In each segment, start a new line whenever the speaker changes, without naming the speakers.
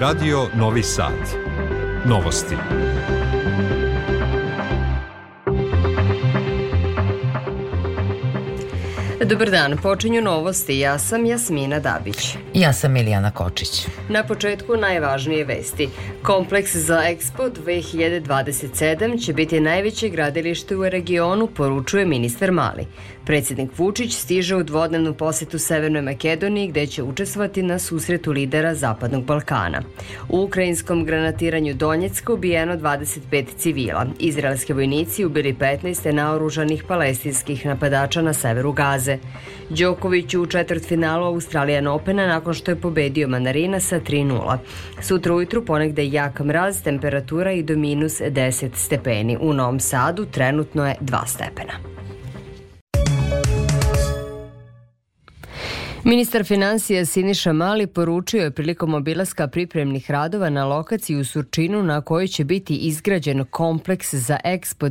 Radio Novi Sad. Novosti.
Dobar dan, počinju novosti. Ja sam Jasmina Dabić.
Ja sam Milijana Kočić.
Na početku najvažnije vesti. Kompleks za Expo 2027 će biti najveće gradilište u regionu, poručuje ministar Mali. Predsednik Vučić stiže u dvodnevnu posetu Severnoj Makedoniji gde će učestvovati na susretu lidera Zapadnog Balkana. U ukrajinskom granatiranju Donjecka ubijeno 25 civila. Izraelske vojnici ubili 15 naoružanih palestinskih napadača na severu Gaze. Đoković u četvrtfinalu Australijan Opena nakon nakon što je pobedio Manarina sa 3-0. Sutra ujutru ponegde jak mraz, temperatura i do minus 10 stepeni. U Novom Sadu trenutno je 2 stepena. Ministar financija Siniša Mali poručio je prilikom obilaska pripremnih radova na lokaciji u Surčinu na kojoj će biti izgrađen kompleks za Expo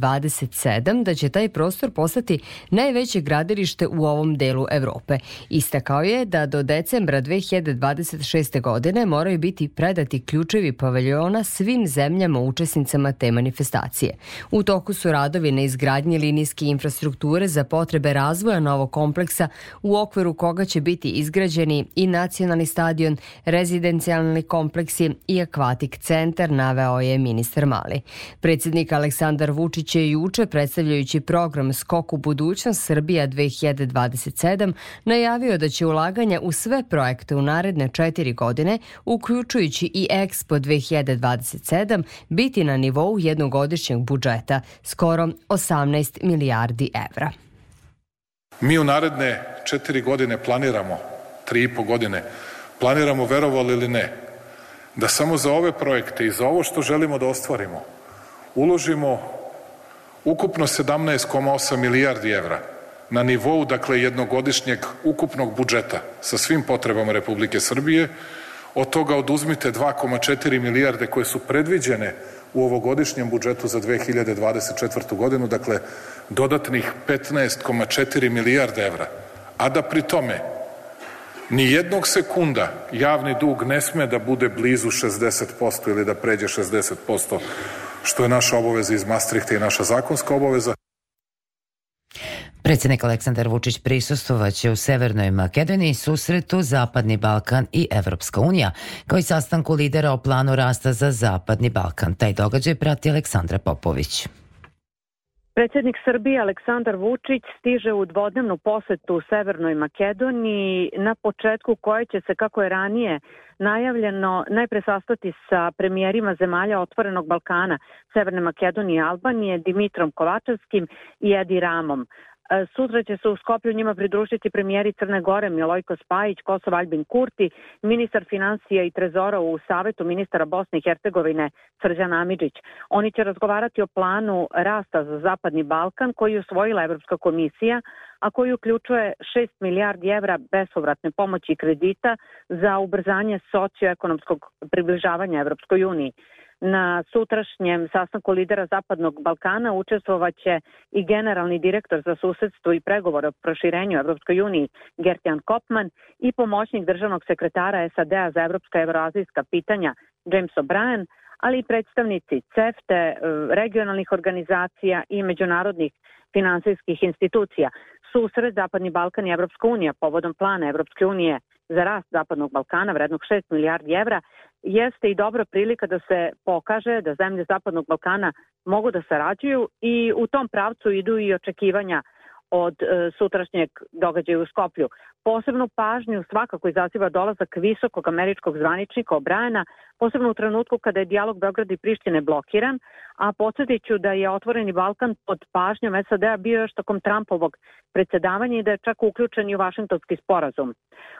2027 da će taj prostor postati najveće gradilište u ovom delu Evrope. Istakao je da do decembra 2026. godine moraju biti predati ključevi paviljona svim zemljama učesnicama te manifestacije. U toku su radovi na izgradnji linijske infrastrukture za potrebe razvoja novog kompleksa u okviru koga će biti izgrađeni i nacionalni stadion, rezidencijalni kompleksi i akvatik centar, naveo je ministar Mali. Predsednik Aleksandar Vučić je juče, predstavljajući program Skok u budućnost Srbija 2027, najavio da će ulaganja u sve projekte u naredne četiri godine, uključujući i Expo 2027, biti na nivou jednogodišnjeg budžeta, skoro 18 milijardi evra.
Mi u naredne četiri godine planiramo, tri i po godine, planiramo, verovali ili ne, da samo za ove projekte i za ovo što želimo da ostvarimo uložimo ukupno 17,8 milijardi evra na nivou, dakle, jednogodišnjeg ukupnog budžeta sa svim potrebama Republike Srbije, od toga oduzmite 2,4 milijarde koje su predviđene u ovogodišnjem budžetu za 2024. godinu, dakle dodatnih 15,4 milijarda evra, a da pri tome ni jednog sekunda javni dug ne sme da bude blizu 60% ili da pređe 60%, što je naša obaveza iz Maastrichta i naša zakonska obaveza.
Predsednik Aleksandar Vučić prisustovaće u Severnoj Makedoniji susretu Zapadni Balkan i Evropska unija, kao i sastanku lidera o planu rasta za Zapadni Balkan. Taj događaj prati Aleksandra Popović.
Predsednik Srbije Aleksandar Vučić stiže u dvodnevnu posetu u Severnoj Makedoniji na početku koje će se, kako je ranije najavljeno, najpre sastati sa premijerima zemalja Otvorenog Balkana, Severne Makedonije i Albanije, Dimitrom Kovačevskim i Edi Ramom. E, sutra će se u Skoplju njima pridružiti premijeri Crne Gore Milojko Spajić, Kosov Albin Kurti, ministar financija i trezora u Savetu ministara Bosne i Hercegovine Srđan Amidžić. Oni će razgovarati o planu rasta za Zapadni Balkan koji je usvojila Evropska komisija, a koji uključuje 6 milijardi evra bespovratne pomoći i kredita za ubrzanje socioekonomskog približavanja Evropskoj uniji. Na sutrašnjem sastanku lidera Zapadnog Balkana učestvovaće i generalni direktor za susedstvo i pregovor o proširenju Evropskoj uniji Gertjan Kopman i pomoćnik državnog sekretara SAD-a za evropska evroazijska pitanja James O'Brien, ali i predstavnici CEFTE, eh, regionalnih organizacija i međunarodnih finansijskih institucija. Susret Zapadni Balkan i Evropska unija povodom plana Evropske unije za rast Zapadnog Balkana vrednog 6 milijardi evra jeste i dobra prilika da se pokaže da zemlje Zapadnog Balkana mogu da sarađuju i u tom pravcu idu i očekivanja uh, od e, sutrašnjeg događaja u Skoplju. Posebnu pažnju svakako izaziva dolazak visokog američkog zvaničnika Obrajana, posebno u trenutku kada je dijalog Beograda i Prištine blokiran, a podsjetit ću da je Otvoreni Balkan pod pažnjom SAD-a bio još tokom Trumpovog predsedavanja i da je čak uključen i u Vašingtonski sporazum.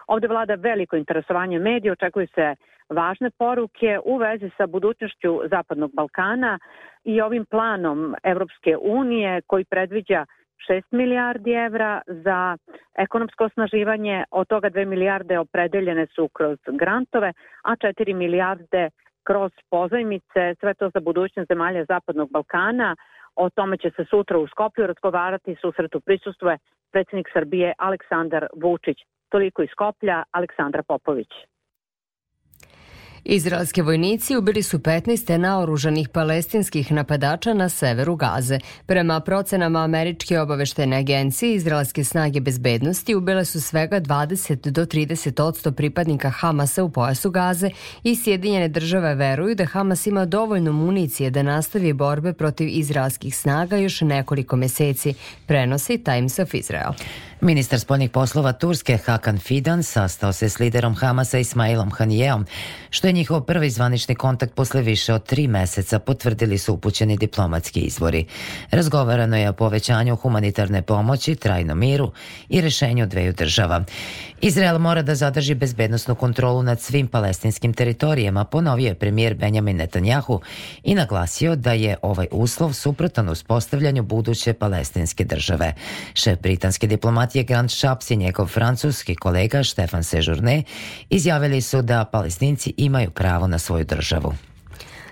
Ovde vlada veliko interesovanje medija, očekuju se važne poruke u vezi sa budućnošću Zapadnog Balkana i ovim planom Evropske unije koji predviđa 6 milijardi evra za ekonomsko osnaživanje, od toga 2 milijarde opredeljene su kroz grantove, a 4 milijarde kroz pozajmice, sve to za budućnost zemalja Zapadnog Balkana. O tome će se sutra u Skoplju razgovarati, susretu prisustuje predsednik Srbije Aleksandar Vučić. Toliko iz Skoplja, Aleksandra Popović.
Izraelski vojnici ubili su 15 naoružanih palestinskih napadača na severu Gaze. Prema procenama Američke obaveštene agencije, izraelske snage bezbednosti ubile su svega 20 do 30 odsto pripadnika Hamasa u pojasu Gaze i Sjedinjene države veruju da Hamas ima dovoljno municije da nastavi borbe protiv izraelskih snaga još nekoliko meseci, prenosi Times of Israel.
Ministar spoljnih poslova Turske Hakan Fidan sastao se s liderom Hamasa Ismailom Hanijeom, što je je njihov prvi zvanični kontakt posle više od tri meseca, potvrdili su upućeni diplomatski izvori. Razgovarano je o povećanju humanitarne pomoći, trajnom miru i rešenju dveju država. Izrael mora da zadrži bezbednostnu kontrolu nad svim palestinskim teritorijama, ponovio je premijer Benjamin Netanjahu i naglasio da je ovaj uslov suprotan uspostavljanju buduće palestinske države. Šef britanske diplomatije Grant Shapps i njegov francuski kolega Štefan Sejourne izjavili su da palestinci imaju imaju pravo na svoju državu.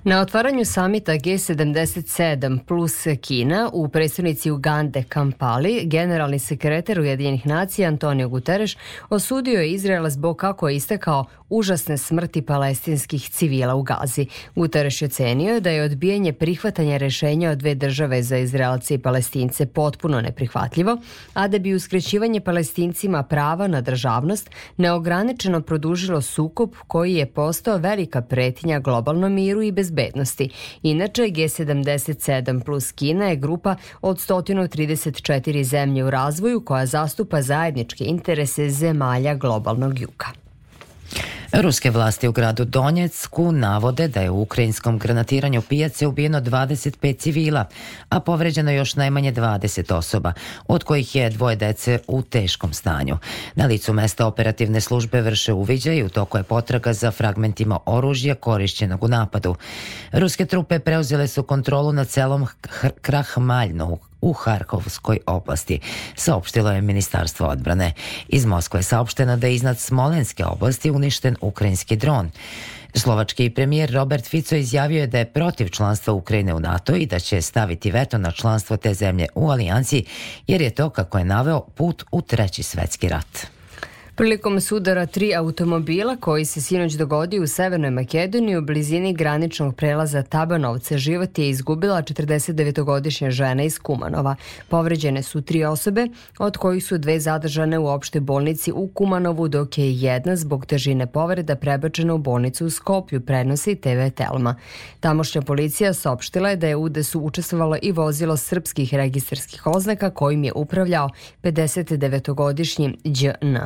Na otvaranju samita G77 plus Kina u predstavnici Ugande Kampali, generalni sekretar Ujedinjenih nacija Antonio Guterres osudio je Izrael zbog kako je istekao užasne smrti palestinskih civila u Gazi. Guterres je ocenio da je odbijanje prihvatanja rešenja od dve države za Izraelce i Palestince potpuno neprihvatljivo, a da bi uskrećivanje palestincima prava na državnost neograničeno produžilo sukob koji je postao velika pretinja globalnom miru i bez bezbednosti. Inače, G77 plus Kina je grupa od 134 zemlje u razvoju koja zastupa zajedničke interese zemalja globalnog juga.
Ruske vlasti u gradu Donjecku navode da je u ukrajinskom granatiranju pijace ubijeno 25 civila, a povređeno još najmanje 20 osoba, od kojih je dvoje dece u teškom stanju. Na licu mesta operativne službe vrše uviđaj i u toku je potraga za fragmentima oružja korišćenog u napadu. Ruske trupe preuzele su kontrolu nad celom Krahmaljnu u Harkovskoj oblasti, saopštilo je Ministarstvo odbrane. Iz Moskve je saopšteno da je iznad Smolenske oblasti uništen ukrajinski dron. Slovački premijer Robert Fico izjavio je da je protiv članstva Ukrajine u NATO i da će staviti veto na članstvo te zemlje u alijanci, jer je to, kako je naveo, put u treći svetski rat.
Prilikom sudara tri automobila koji se sinoć dogodio u Severnoj Makedoniji u blizini graničnog prelaza Tabanovce život je izgubila 49-godišnja žena iz Kumanova. Povređene su tri osobe, od kojih su dve zadržane u opšte bolnici u Kumanovu, dok je jedna zbog težine povreda prebačena u bolnicu u Skoplju, prenosi TV Telma. Tamošnja policija saopštila je da je u udesu učestvovalo i vozilo srpskih registarskih oznaka kojim je upravljao 59-godišnji Đ.N.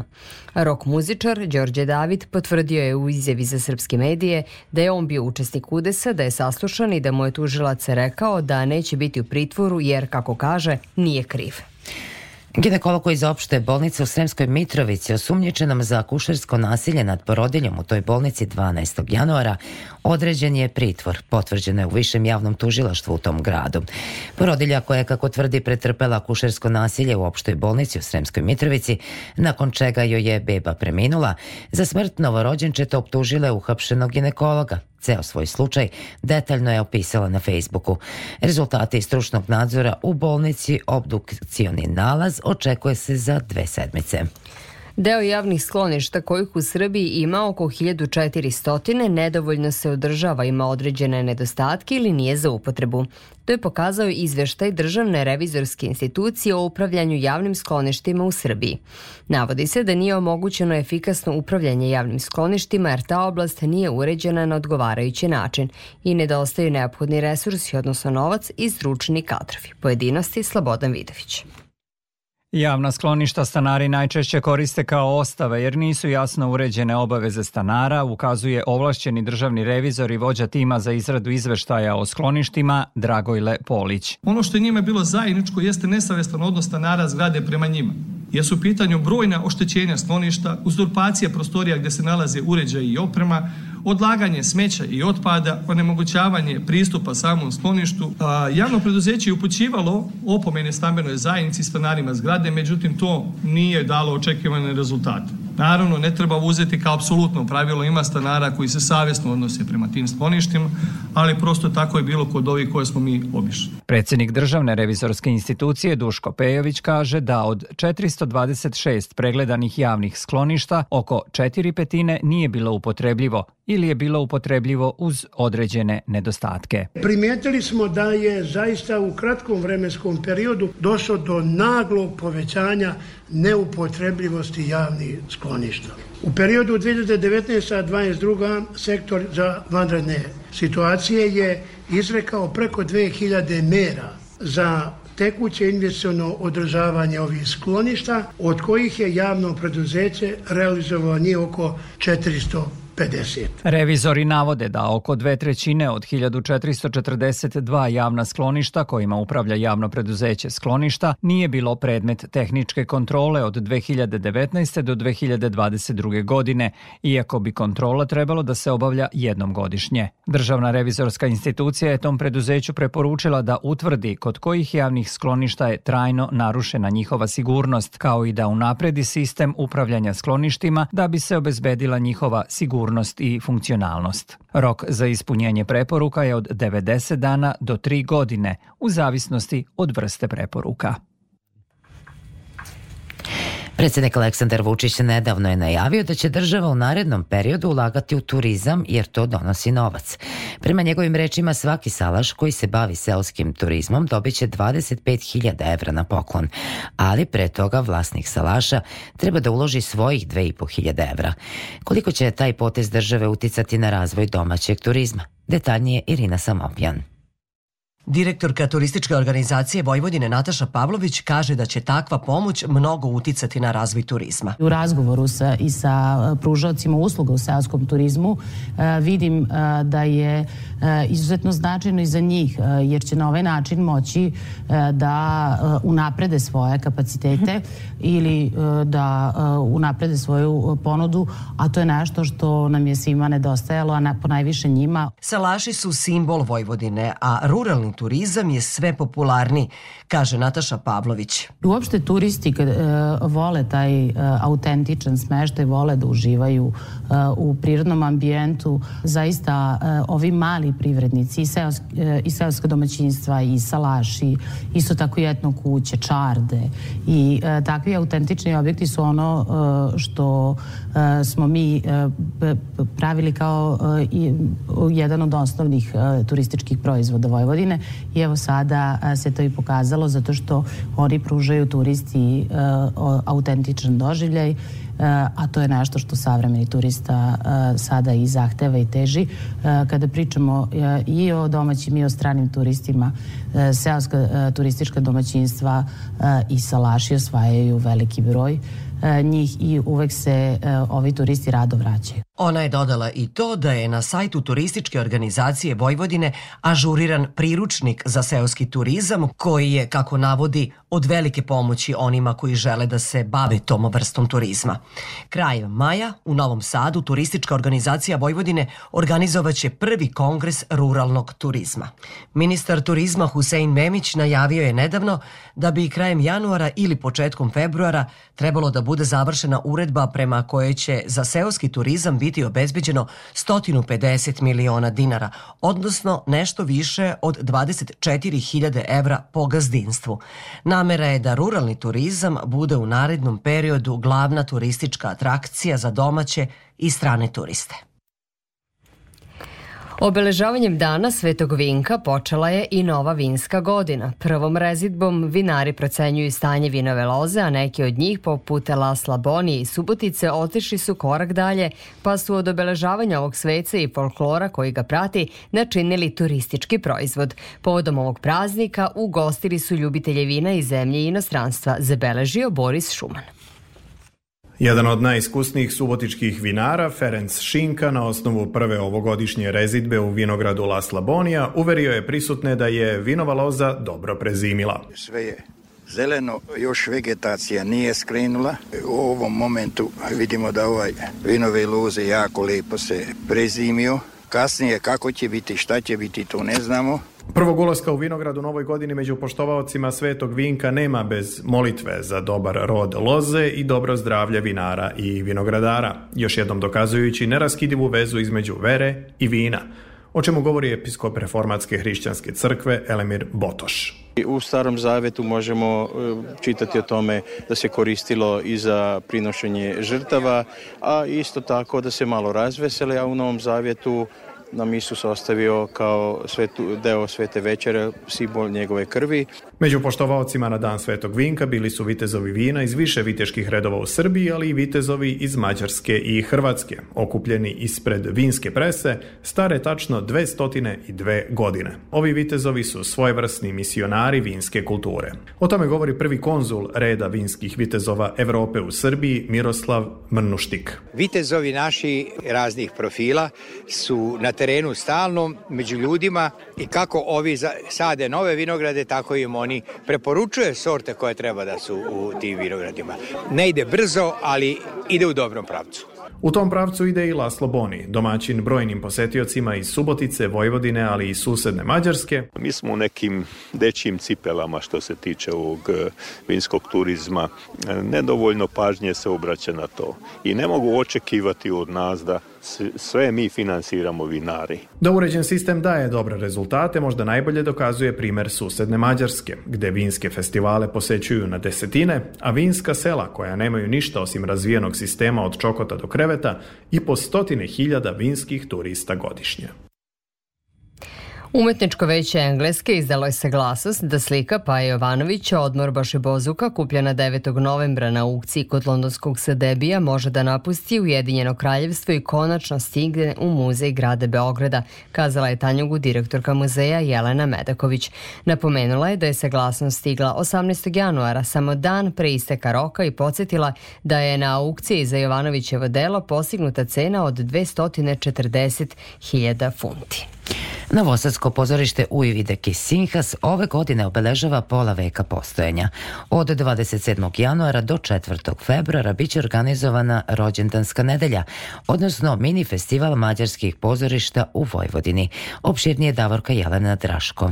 Rok muzičar Đorđe David potvrdio je u izjavi za srpske medije da je on bio učesnik udesa, da je saslušan i da mu je tužilac rekao da neće biti u pritvoru jer, kako kaže, nije kriv.
Ginekologu iz opšte bolnice u Sremskoj Mitrovici osumnjičenom za kušersko nasilje nad porodiljom u toj bolnici 12. januara određen je pritvor. Potvrđeno je u višem javnom tužilaštvu u tom gradu. Porodilja koja je, kako tvrdi, pretrpela kušersko nasilje u opštoj bolnici u Sremskoj Mitrovici, nakon čega joj je beba preminula, za smrt novorođenčeta optužila je uhapšenog ginekologa. Ceo svoj slučaj detaljno je opisala na Facebooku. Rezultati stručnog nadzora u bolnici obdukcioni nalaz očekuje se za dve sedmice.
Deo javnih skloništa kojih u Srbiji ima oko 1400 nedovoljno se održava, ima određene nedostatke ili nije za upotrebu. To je pokazao izveštaj Državne revizorske institucije o upravljanju javnim skloništima u Srbiji. Navodi se da nije omogućeno efikasno upravljanje javnim skloništima jer ta oblast nije uređena na odgovarajući način i nedostaju neophodni resursi, odnosno novac i stručni kadrovi. Pojedinosti Slobodan Vidović.
Javna skloništa stanari najčešće koriste kao ostave jer nisu jasno uređene obaveze stanara, ukazuje ovlašćeni državni revizor i vođa tima za izradu izveštaja o skloništima Dragojle Polić.
Ono što je njima bilo zajedničko jeste nesavestan odnos stanara zgrade prema njima jer su u pitanju brojna oštećenja skloništa, uzurpacija prostorija gde se nalaze uređaji i oprema, odlaganje smeća i otpada, onemogućavanje pristupa samom skloništu. Javno preduzeće je upućivalo opomene stambenoj zajednici stanarima zgrade, međutim to nije dalo očekivane rezultate. Naravno, ne treba uzeti kao apsolutno pravilo, ima stanara koji se savjesno odnose prema tim skloništima, ali prosto tako je bilo kod ovih koje smo mi obišli.
Predsednik Državne revizorske institucije Duško Pejović kaže da od 426 pregledanih javnih skloništa oko 4 petine nije bilo upotrebljivo, ili je bilo upotrebljivo uz određene nedostatke.
Primetili smo da je zaista u kratkom vremenskom periodu došlo do naglog povećanja neupotrebljivosti javnih skloništa. U periodu 2019-2022 sektor za vanredne situacije je izrekao preko 2000 mera za tekuće investicijono održavanje ovih skloništa, od kojih je javno preduzeće realizovalo nije oko 400 50.
Revizori navode da oko dve trećine od 1442 javna skloništa kojima upravlja javno preduzeće skloništa nije bilo predmet tehničke kontrole od 2019. do 2022. godine, iako bi kontrola trebalo da se obavlja jednom godišnje. Državna revizorska institucija je tom preduzeću preporučila da utvrdi kod kojih javnih skloništa je trajno narušena njihova sigurnost, kao i da unapredi sistem upravljanja skloništima da bi se obezbedila njihova sigurnost sigurnost i funkcionalnost. Rok za ispunjenje preporuka je od 90 dana do 3 godine u zavisnosti od vrste preporuka.
Predsednik Aleksandar Vučić nedavno je najavio da će država u narednom periodu ulagati u turizam jer to donosi novac. Prema njegovim rečima svaki salaš koji se bavi selskim turizmom dobit će 25.000 evra na poklon, ali pre toga vlasnik salaša treba da uloži svojih 2.500 evra. Koliko će taj potez države uticati na razvoj domaćeg turizma? Detaljnije Irina Samopjan.
Direktorka turističke organizacije Vojvodine Nataša Pavlović kaže da će takva pomoć mnogo uticati na razvoj turizma.
U razgovoru sa, i sa pružacima usluga u seoskom turizmu e, vidim e, da je e, izuzetno značajno i za njih jer će na ovaj način moći da unaprede svoje kapacitete ili da unaprede svoju ponudu, a to je nešto što nam je svima nedostajalo, a na, po najviše njima.
Salaši su simbol Vojvodine, a ruralni turizam je sve popularniji, kaže Nataša Pavlović.
Uopšte turisti kad, e, vole taj e, autentičan smeštaj, vole da uživaju e, u prirodnom ambijentu. Zaista e, ovi mali privrednici i, seosk, e, i seoska domaćinstva i salaši, isto tako i etno kuće, čarde i e, takvi autentični objekti su ono e, što e, smo mi e, pravili kao e, jedan od osnovnih e, turističkih proizvoda Vojvodine i evo sada se to i pokazalo zato što oni pružaju turisti e, autentičan doživljaj e, a to je nešto što savremeni turista e, sada i zahteva i teži. Kada pričamo i o domaćim i o stranim turistima, seoska turistička domaćinstva i salaši osvajaju veliki broj njih i uvek se ovi turisti rado vraćaju.
Ona je dodala i to da je na sajtu turističke organizacije Vojvodine ažuriran priručnik za seoski turizam koji je, kako navodi, od velike pomoći onima koji žele da se bave tom vrstom turizma. Kraj maja u Novom Sadu turistička organizacija Vojvodine organizovaće prvi kongres ruralnog turizma. Ministar turizma Husein Memić najavio je nedavno da bi krajem januara ili početkom februara trebalo da bude završena uredba prema kojoj će za seoski turizam biti obezbeđeno 150 miliona dinara, odnosno nešto više od 24.000 evra po gazdinstvu. Namera je da ruralni turizam bude u narednom periodu glavna turistička atrakcija za domaće i strane turiste.
Obeležavanjem dana Svetog Vinka počela je i nova vinska godina. Prvom rezidbom vinari procenjuju stanje vinove loze, a neki od njih poput Las Labonije i Subotice otišli su korak dalje, pa su od obeležavanja ovog sveca i folklora koji ga prati načinili turistički proizvod. Povodom ovog praznika ugostili su ljubitelje vina iz zemlje i inostranstva, zabeležio Boris Šuman.
Jedan od najiskusnijih subotičkih vinara, Ferenc Šinka, na osnovu prve ovogodišnje rezidbe u vinogradu La Slabonija, uverio je prisutne da je vinova loza dobro prezimila.
Sve je zeleno, još vegetacija nije skrenula. U ovom momentu vidimo da ovaj vinove loze jako lepo se prezimio. Kasnije kako će biti, šta će biti, to ne znamo.
Prvog ulaska u vinograd u novoj godini među poštovaocima Svetog Vinka nema bez molitve za dobar rod loze i dobro zdravlje vinara i vinogradara, još jednom dokazujući neraskidivu vezu između vere i vina, o čemu govori episkop reformatske hrišćanske crkve Elemir Botoš.
U starom zavetu možemo e, čitati o tome da se koristilo i za prinošenje žrtava, a isto tako da se malo razvesele, a u novom zavetu nam Isus ostavio kao svetu, deo svete večere, simbol njegove krvi.
Među poštovaocima na dan Svetog Vinka bili su vitezovi vina iz više viteških redova u Srbiji, ali i vitezovi iz Mađarske i Hrvatske, okupljeni ispred vinske prese, stare tačno 202 godine. Ovi vitezovi su svojevrsni misionari vinske kulture. O tome govori prvi konzul reda vinskih vitezova Evrope u Srbiji, Miroslav Mrnuštik.
Vitezovi naši raznih profila su na terenu stalno, među ljudima i kako ovi sade nove vinograde, tako im oni preporučuje sorte koje treba da su u tim vinogradima. Ne ide brzo, ali ide u dobrom pravcu.
U tom pravcu ide i Laslo Boni, domaćin brojnim posetiocima iz Subotice, Vojvodine, ali i susedne Mađarske.
Mi smo u nekim dečjim cipelama što se tiče ovog e, vinskog turizma. E, nedovoljno pažnje se obraća na to i ne mogu očekivati od nas da sve mi finansiramo vinari.
Da uređen sistem daje dobre rezultate možda najbolje dokazuje primer susedne Mađarske, gde vinske festivale posećuju na desetine, a vinska sela koja nemaju ništa osim razvijenog sistema od čokota do kreveta i po stotine hiljada vinskih turista godišnje.
Umetničko veće Engleske izdalo je saglasnost da slika Paja Jovanovića Odmor Baše Bozuka kupljena 9. novembra na aukciji kod londonskog Sadebija može da napusti Ujedinjeno kraljevstvo i konačno stigne u muzej grada Beograda, kazala je Tanjugu direktorka muzeja Jelena Medaković. Napomenula je da je saglasnost stigla 18. januara, samo dan pre isteka roka i podsjetila da je na aukciji za Jovanovićevo delo postignuta cena od 240.000 funti.
Novosadsko pozorište Ujvide Kisinhas ove godine obeležava pola veka postojanja. Od 27. januara do 4. februara biće organizovana rođendanska nedelja, odnosno mini festival mađarskih pozorišta u Vojvodini. Opširnije Davorka Jelena Draško.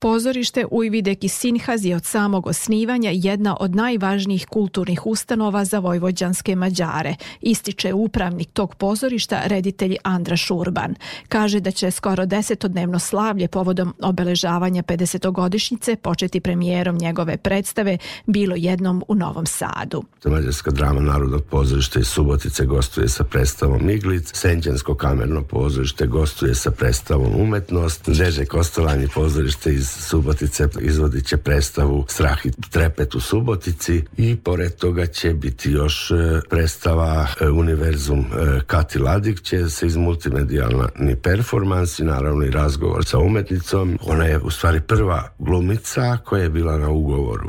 Pozorište Ujvideki Sinhaz je od samog osnivanja jedna od najvažnijih kulturnih ustanova za vojvođanske Mađare, ističe upravnik tog pozorišta reditelj Andraš Urban. Kaže da će skoro desetodnevno slavlje povodom obeležavanja 50-godišnjice početi premijerom njegove predstave bilo jednom u Novom Sadu.
Mađarska drama Narodnog pozorišta iz Subotice gostuje sa predstavom Miglic, Senđansko kamerno pozorište gostuje sa predstavom Umetnost, Žeže Kostolanji pozorište iz iz Subotice izvodit će predstavu Strah i trepet u Subotici i pored toga će biti još e, predstava e, Univerzum e, Kati Ladik će se iz multimedijalni performans i naravno i razgovor sa umetnicom. Ona je u stvari prva glumica koja je bila na ugovoru.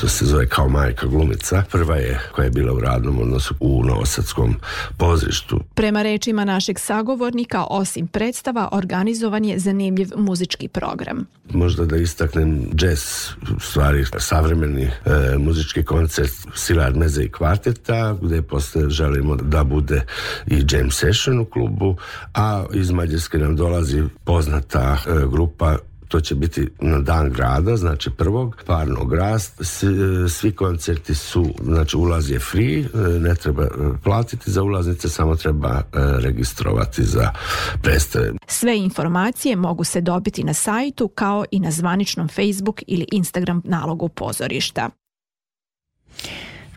To se zove kao majka glumica. Prva je koja je bila u radnom odnosu u Novosadskom pozrištu.
Prema rečima našeg sagovornika, osim predstava, organizovan je zanimljiv muzički program.
Možda možda da istaknem jazz, stvari savremeni e, muzički koncert Silar Meze i kvarteta, gde posle želimo da bude i jam session u klubu, a iz Mađarske nam dolazi poznata e, grupa to će biti na dan grada, znači prvog, parnog rast, e, svi koncerti su, znači ulaz je free, e, ne treba e, platiti za ulaznice, samo treba registrovati za predstave.
Sve informacije mogu se dobiti na sajtu kao i na zvaničnom Facebook ili Instagram nalogu pozorišta.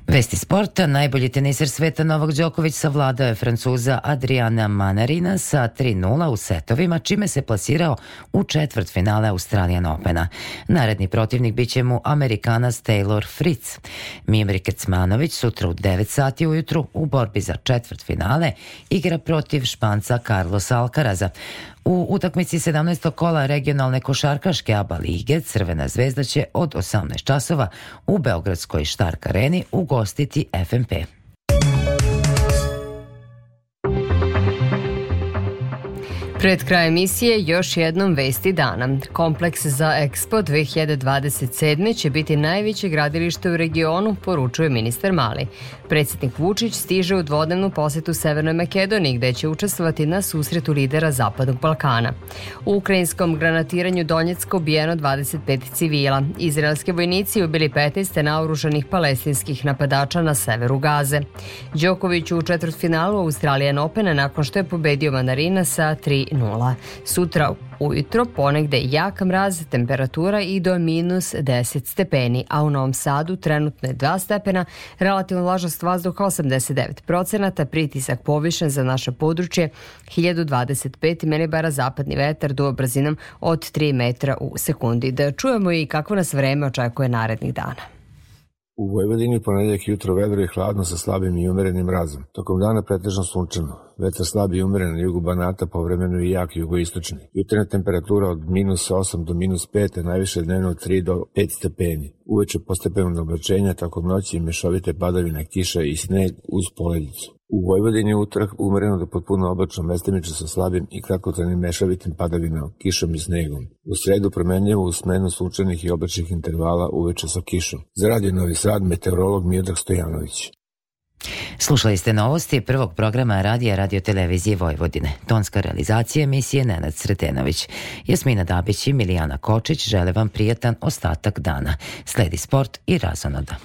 Vesti sporta, najbolji teniser sveta Novak Đoković savladao je Francuza Adriana Manarina sa 3-0 u setovima, čime se plasirao u četvrt finale Australijan Opena. Naredni protivnik bit će mu Amerikanac Taylor Fritz. Mimri Kecmanović sutra u 9 sati ujutru u borbi za četvrt finale igra protiv Španca Carlos Alcaraza. U utakmici 17. kola regionalne košarkaške ABA lige Crvena zvezda će od 18 časova u Beogradskoj Štark areni ugostiti FMP.
Pred kraj emisije još jednom vesti dana. Kompleks za Expo 2027. će biti najveće gradilište u regionu, poručuje ministar Mali. Predsednik Vučić stiže u dvodnevnu posetu Severnoj Makedoniji, gde će učestvovati na susretu lidera Zapadnog Balkana. U ukrajinskom granatiranju Donjecka ubijeno 25 civila. Izraelske vojnici ubili 15 naoružanih palestinskih napadača na severu Gaze. Đoković u četvrtfinalu Australijan Opena nakon što je pobedio Manarina sa 3 0. Sutra ujutro ponegde jak mraz, temperatura i do minus 10 stepeni, a u Novom Sadu trenutno je 2 stepena, relativno vlažnost vazduha 89 procenata, pritisak povišen za naše područje 1025 melibara zapadni vetar duo brzinom od 3 metra u sekundi. Da čujemo i kako nas vreme očekuje narednih dana.
U Vojvodini ponedeljak jutro vedro i hladno sa slabim i umerenim razom. Tokom dana pretežno sunčano. Vetar slab i umeren na jugu Banata, povremeno i jak jugoistočni. Jutrena temperatura od minus 8 do minus 5, a najviše dnevno od 3 do 5 stepeni. Uveče postepeno oblačenja, tako noći i mešovite padavine kiša i sneg uz poledicu. U Vojvodini utorak umereno do da potpuno oblačno mestimično sa slabim i kratkotrajnim mešavitim padavinama, kišom i snegom. U sredu promenljivo u smenu slučajnih i oblačnih intervala uveče sa kišom. Za Radio Novi Sad, meteorolog Miodrag Stojanović.
Slušali ste novosti prvog programa radija Radio Televizije Vojvodine. Tonska realizacija emisije Nenad Sretenović. Jasmina Dabić i Milijana Kočić žele vam prijatan ostatak dana. Sledi sport i razonoda.